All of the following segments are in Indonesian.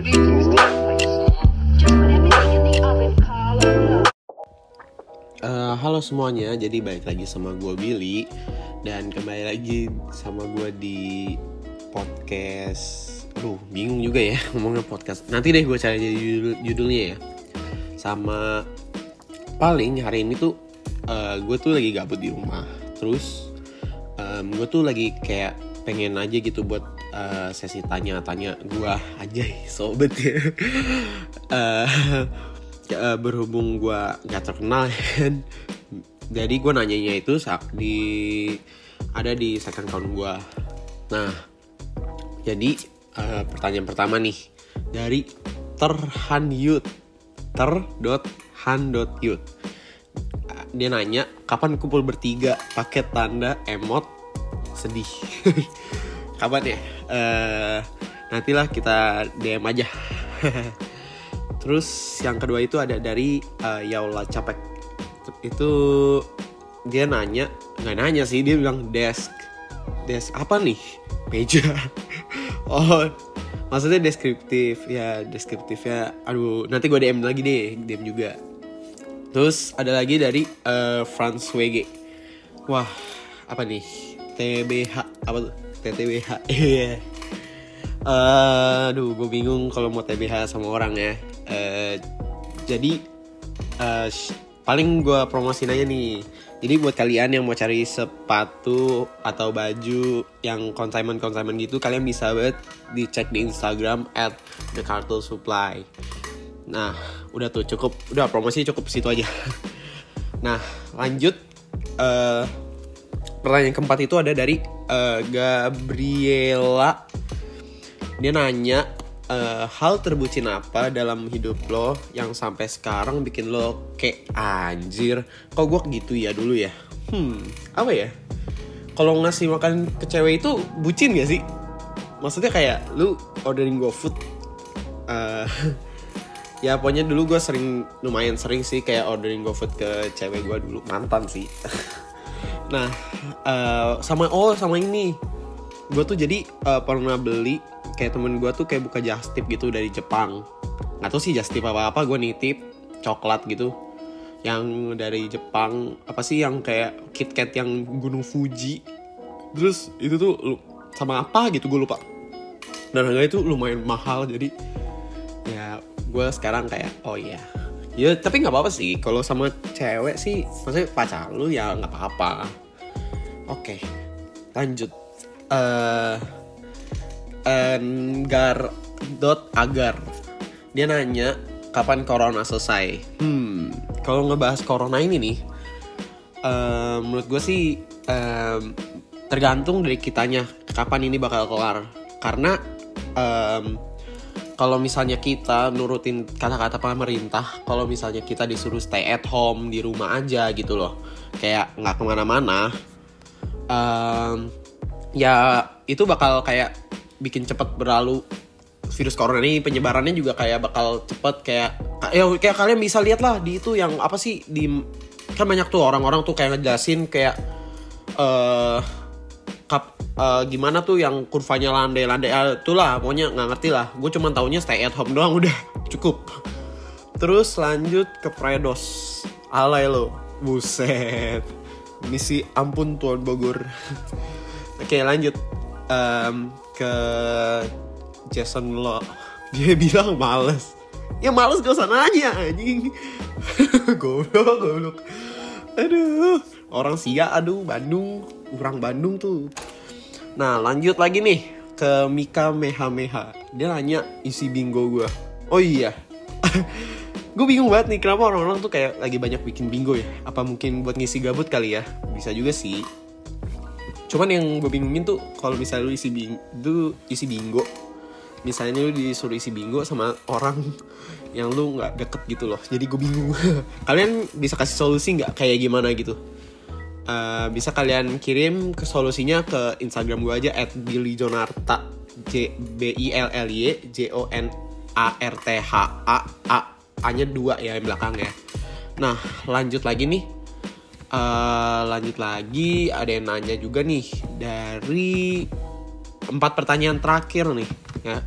Uh, halo semuanya, jadi balik lagi sama gue Billy Dan kembali lagi sama gue di podcast Aduh, bingung juga ya ngomongnya podcast. Nanti deh gue cari judul, judulnya ya. Sama paling hari ini tuh uh, gue tuh lagi gabut di rumah. Terus um, gue tuh lagi kayak pengen aja gitu buat uh, sesi tanya-tanya gue aja sobat ya. Uh, uh, berhubung gue nggak terkenal kan. Jadi gue nanyanya itu saat di ada di second account gue nah jadi uh, pertanyaan pertama nih. Dari terhan youth ter dot han dot youth dia nanya kapan kumpul bertiga? Pakai tanda emot sedih kapan ya uh, nantilah kita dm aja Terus yang kedua itu ada dari uh, Yaula Capek. Itu dia nanya, nggak nanya sih, dia bilang desk. Desk apa nih? Meja. oh, maksudnya deskriptif ya, deskriptif ya. Aduh, nanti gue DM lagi deh, DM juga. Terus ada lagi dari uh, Franz WG. Wah, apa nih? TBH apa tuh? TTBH. Iya. uh, aduh, gue bingung kalau mau TBH sama orang ya Uh, jadi uh, paling gue promosin aja nih. Jadi buat kalian yang mau cari sepatu atau baju yang consignment-consignment gitu, kalian bisa banget dicek di Instagram at the Cartel Supply. Nah, udah tuh cukup, udah promosi cukup situ aja. Nah, lanjut uh, pertanyaan keempat itu ada dari uh, Gabriela. Dia nanya uh, hal terbucin apa dalam hidup lo yang sampai sekarang bikin lo kayak anjir kok gue gitu ya dulu ya? Hmm apa ya? Kalau ngasih makan ke cewek itu bucin gak sih? Maksudnya kayak lu ordering GoFood uh, ya pokoknya dulu gue sering lumayan sering sih kayak ordering GoFood ke cewek gue dulu. Mantan sih nah uh, sama oh sama ini. Gue tuh jadi uh, pernah beli kayak temen gue tuh kayak buka just tip gitu dari Jepang. Nggak tahu sih just tip apa apa gue nitip coklat gitu. Yang dari Jepang apa sih yang kayak KitKat yang Gunung Fuji. Terus itu tuh sama apa gitu gue lupa. Dan harganya itu lumayan mahal jadi ya gue sekarang kayak oh iya ya tapi nggak apa-apa sih. Kalau sama cewek sih maksudnya pacar lu ya nggak apa-apa. Oke lanjut. Uh, Enggar dot agar. Dia nanya kapan corona selesai? Hmm kalau ngebahas corona ini nih uh, menurut gue sih um, tergantung dari kitanya kapan ini bakal kelar. Karena um, kalau misalnya kita nurutin kata-kata pemerintah kalau misalnya kita disuruh stay at home di rumah aja gitu loh kayak nggak ke mana-mana um, ya itu bakal kayak bikin cepet berlalu. Virus corona ini penyebarannya juga kayak bakal cepet kayak ya kayak kalian bisa lihat lah di itu yang apa sih di kan banyak tuh orang-orang tuh kayak ngejelasin kayak uh, kap, uh, gimana tuh yang kurvanya landai-landai uh, itulah pokoknya nggak ngerti lah. Gue cuma taunya stay at home doang udah cukup. Terus lanjut ke Predos alay lo. Buset. Misi ampun tuan Bogor. Oke lanjut. Um, ke Jason Lo. Dia bilang males. Ya males gak usah nanya anjing. Goblok goblok. Aduh. Orang sia aduh Bandung orang Bandung tuh. Nah lanjut lagi nih ke Mika Meha Meha dia nanya isi bingo gue oh iya. Gue bingung banget nih kenapa orang-orang tuh kayak lagi banyak bikin bingo ya? Apa mungkin buat ngisi gabut kali ya? Bisa juga sih. Cuman yang gue bingungin tuh kalau misalnya lu isi bingo isi bingo misalnya lu disuruh isi bingo sama orang yang lu nggak deket gitu loh. Jadi gue bingung. Kalian bisa kasih solusi nggak? Kayak gimana gitu uh, bisa kalian kirim ke solusinya ke instagram gue aja at billy jonarta j b i l l y j o n a r t h a a a nya dua ya yang belakang ya. Nah lanjut lagi nih. Uh, lanjut lagi ada yang nanya juga nih dari empat pertanyaan terakhir nih ya.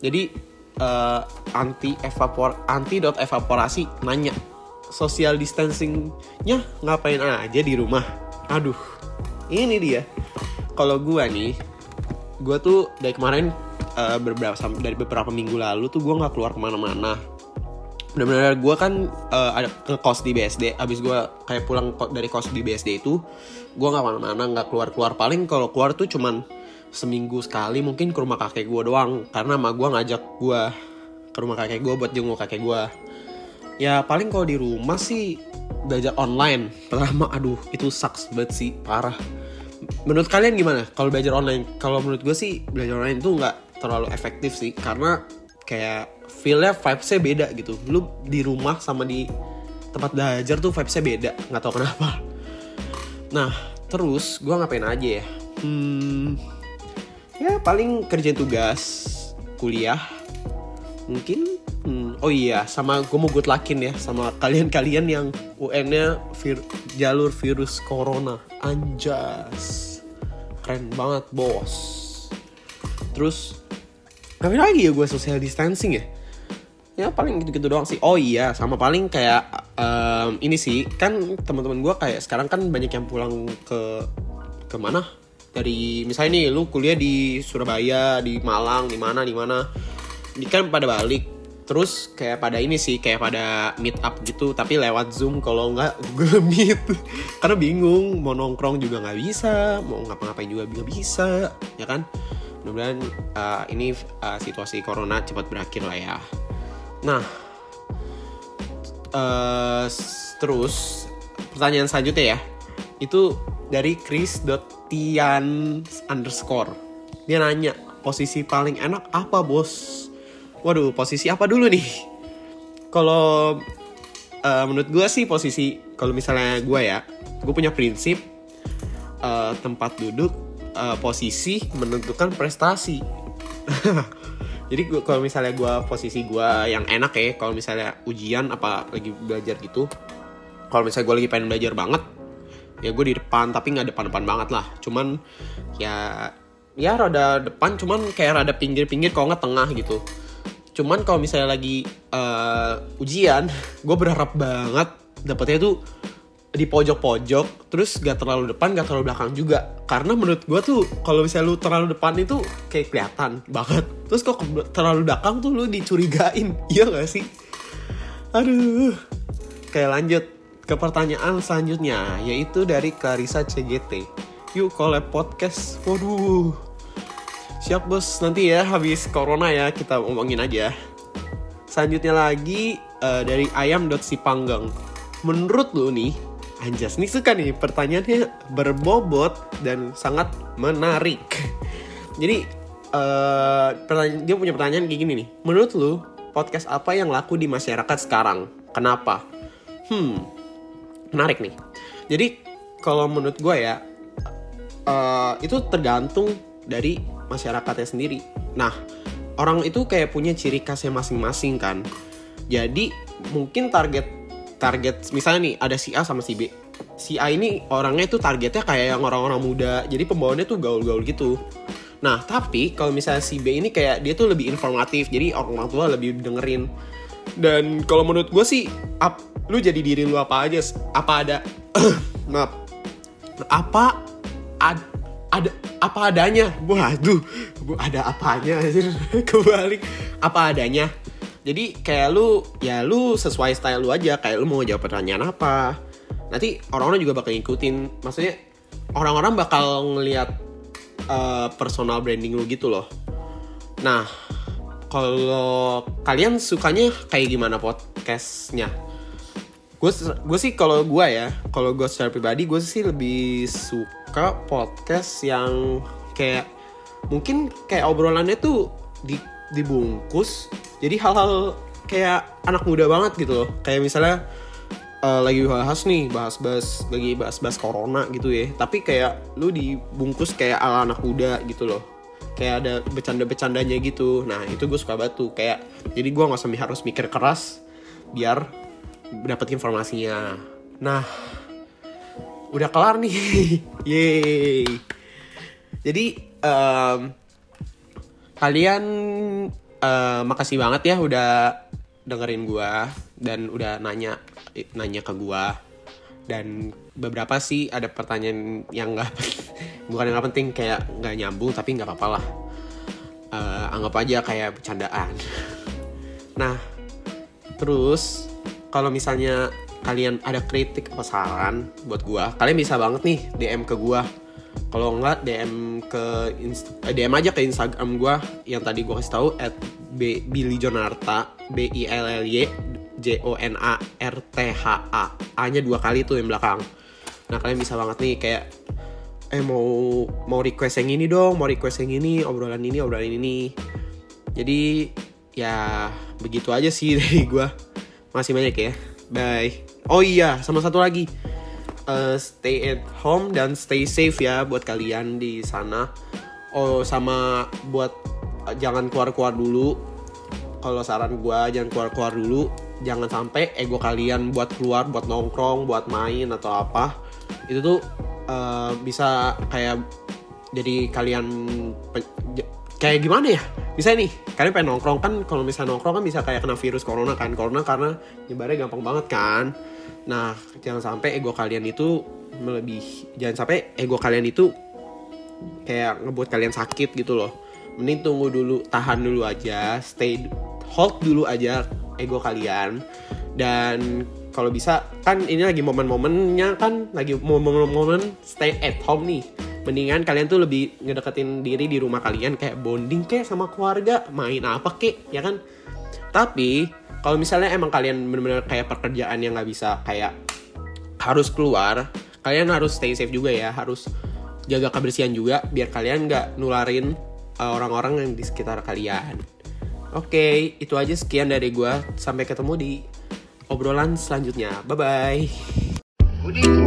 Jadi uh, anti evapor anti dot evaporasi nanya social distancingnya ngapain aja di rumah? Aduh ini dia. Kalau gua nih gua tuh dari kemarin uh, beberapa dari beberapa minggu lalu tuh gua nggak keluar ke mana-mana. Benar-benar gue kan uh, ada ke kos di BSD abis gue kayak pulang dari kos di BSD itu gue nggak mana-mana nggak keluar-keluar. Paling kalau keluar tuh cuman seminggu sekali mungkin ke rumah kakek gue doang. Karena mah gue ngajak gue ke rumah kakek gue buat jenguk kakek gue ya paling kalau di rumah sih belajar online. Pertama aduh itu sucks banget sih parah. Menurut kalian gimana kalau belajar online? Kalau menurut gue sih belajar online itu nggak terlalu efektif sih karena kayak feelnya vibesnya beda gitu. Lu di rumah sama di tempat belajar tuh vibesnya beda nggak tahu kenapa. Nah terus gue ngapain aja ya? Hmm, ya paling kerjain tugas kuliah. Mungkin oh iya sama gue mau good lackin ya sama kalian-kalian yang UN-nya vir, jalur virus corona. Anjas. Keren banget bos. Terus ngapain lagi ya gue social distancing ya? Ya paling gitu-gitu doang sih. Oh iya sama paling kayak um, ini sih kan teman-teman gue kayak sekarang kan banyak yang pulang ke ke mana? Dari misalnya nih lu kuliah di Surabaya di Malang di mana di mana. Ini kan pada balik terus kayak pada ini sih kayak pada meet up gitu tapi lewat zoom kalau nggak Google Meet karena bingung mau nongkrong juga nggak bisa mau ngapa-ngapain juga nggak bisa ya kan mudah-mudahan uh, ini uh, situasi corona cepat berakhir lah ya Nah, uh, terus pertanyaan selanjutnya ya, itu dari Chris.tian underscore. Dia nanya, posisi paling enak apa bos? Waduh, posisi apa dulu nih? Kalau uh, menurut gue sih posisi, kalau misalnya gue ya, gue punya prinsip uh, tempat duduk, uh, posisi menentukan prestasi. jadi kalau misalnya gue posisi gue yang enak ya kalau misalnya ujian apa lagi belajar gitu kalau misalnya gue lagi pengen belajar banget ya gue di depan tapi nggak depan-depan banget lah cuman ya ya rada depan cuman kayak rada pinggir-pinggir kalau nggak tengah gitu cuman kalau misalnya lagi uh, ujian gue berharap banget dapetnya tuh di pojok-pojok terus gak terlalu depan gak terlalu belakang juga. Karena menurut gue tuh kalau misalnya lu terlalu depan itu kayak kelihatan banget. Terus kok terlalu belakang tuh lu dicurigain iya gak sih? Aduh. Kayak lanjut ke pertanyaan selanjutnya yaitu dari Clarissa CGT yuk collab podcast. Waduh siap bos nanti ya habis corona ya kita ngomongin aja selanjutnya lagi uh, dari ayam.sipanggang menurut lu nih Anjas nih suka nih pertanyaannya berbobot dan sangat menarik. Jadi uh, dia punya pertanyaan kayak gini nih. Menurut lu podcast apa yang laku di masyarakat sekarang? Kenapa? Hmm, menarik nih. Jadi kalau menurut gue ya uh, itu tergantung dari masyarakatnya sendiri. Nah orang itu kayak punya ciri khasnya masing-masing kan. Jadi mungkin target target misalnya nih ada si A sama si B si A ini orangnya tuh targetnya kayak yang orang-orang muda jadi pembawaannya tuh gaul-gaul gitu nah tapi kalau misalnya si B ini kayak dia tuh lebih informatif jadi orang tua lebih dengerin dan kalau menurut gue sih up, lu jadi diri lu apa aja apa ada maaf apa ad, ada apa adanya? Waduh ada apanya kebalik. Apa adanya? Jadi kayak lu ya lu sesuai style lu aja. Kayak lu mau jawab pertanyaan apa? Nanti orang-orang juga bakal ngikutin. Maksudnya orang-orang bakal ngelihat uh, personal branding lu gitu loh. Nah kalau kalian sukanya kayak gimana podcastnya? Gue gue sih kalau gue ya kalau gue secara pribadi gue sih lebih suka podcast yang kayak mungkin kayak obrolannya tuh di dibungkus. Jadi hal-hal kayak anak muda banget gitu loh. Kayak misalnya uh, lagi bahas nih bahas-bahas lagi bahas-bahas corona gitu ya. Tapi kayak lu dibungkus kayak ala anak muda gitu loh. Kayak ada bercanda-bercandanya gitu. Nah itu gue suka batu kayak jadi gue nggak sampai harus mikir keras biar dapat informasinya. Nah udah kelar nih. Yeay. Jadi um, kalian eh, makasih banget ya udah dengerin gua dan udah nanya nanya ke gua. Dan beberapa sih ada pertanyaan yang nggak bukan yang nggak penting kayak nggak nyambung tapi nggak apa-apa lah. Eh, anggap aja kayak bercandaan. Nah terus kalau misalnya kalian ada kritik atau saran buat gua kalian bisa banget nih DM ke gua. Kalau enggak DM ke Inst- eh, DM aja ke Instagram gua yang tadi gua kasih tahu at Billy Jonarta B I L L Y J O N A R T H A. A nya dua kali tuh yang belakang. Nah kalian bisa banget nih kayak eh mau mau request yang ini dong mau request yang ini obrolan ini obrolan ini. Jadi ya begitu aja sih dari gua. Masih banyak ya. Bye oh iya sama satu lagi. Eh, stay at home dan stay safe ya buat kalian di sana. Oh sama buat eh, jangan keluar keluar dulu. Kalau saran gua jangan keluar keluar dulu. Jangan sampai ego kalian buat keluar buat nongkrong buat main atau apa. Itu tuh eh, bisa kayak jadi kalian kayak gimana ya bisa nih kalian pengen nongkrong kan kalau misalnya nongkrong kan bisa kayak kena virus corona kan. Corona karena nyebarnya gampang banget kan. Nah jangan sampai ego kalian itu melebihi jangan sampai ego kalian itu kayak ngebuat kalian sakit gitu loh. Mending tunggu dulu tahan dulu aja stay hold dulu aja ego kalian. Dan kalau bisa kan ini lagi momen-momennya kan lagi momen-momen stay at home nih mendingan kalian tuh lebih ngedeketin diri di rumah kalian kayak bonding kayak sama keluarga main apa kek ya kan? Tapi kalau misalnya emang kalian bener-bener kayak pekerjaan yang nggak bisa kayak harus keluar kalian harus stay safe juga ya harus jaga kebersihan juga biar kalian nggak nularin uh, orang-orang yang di sekitar kalian. Oke itu aja sekian dari gua. Sampai ketemu di obrolan selanjutnya. Bye bye.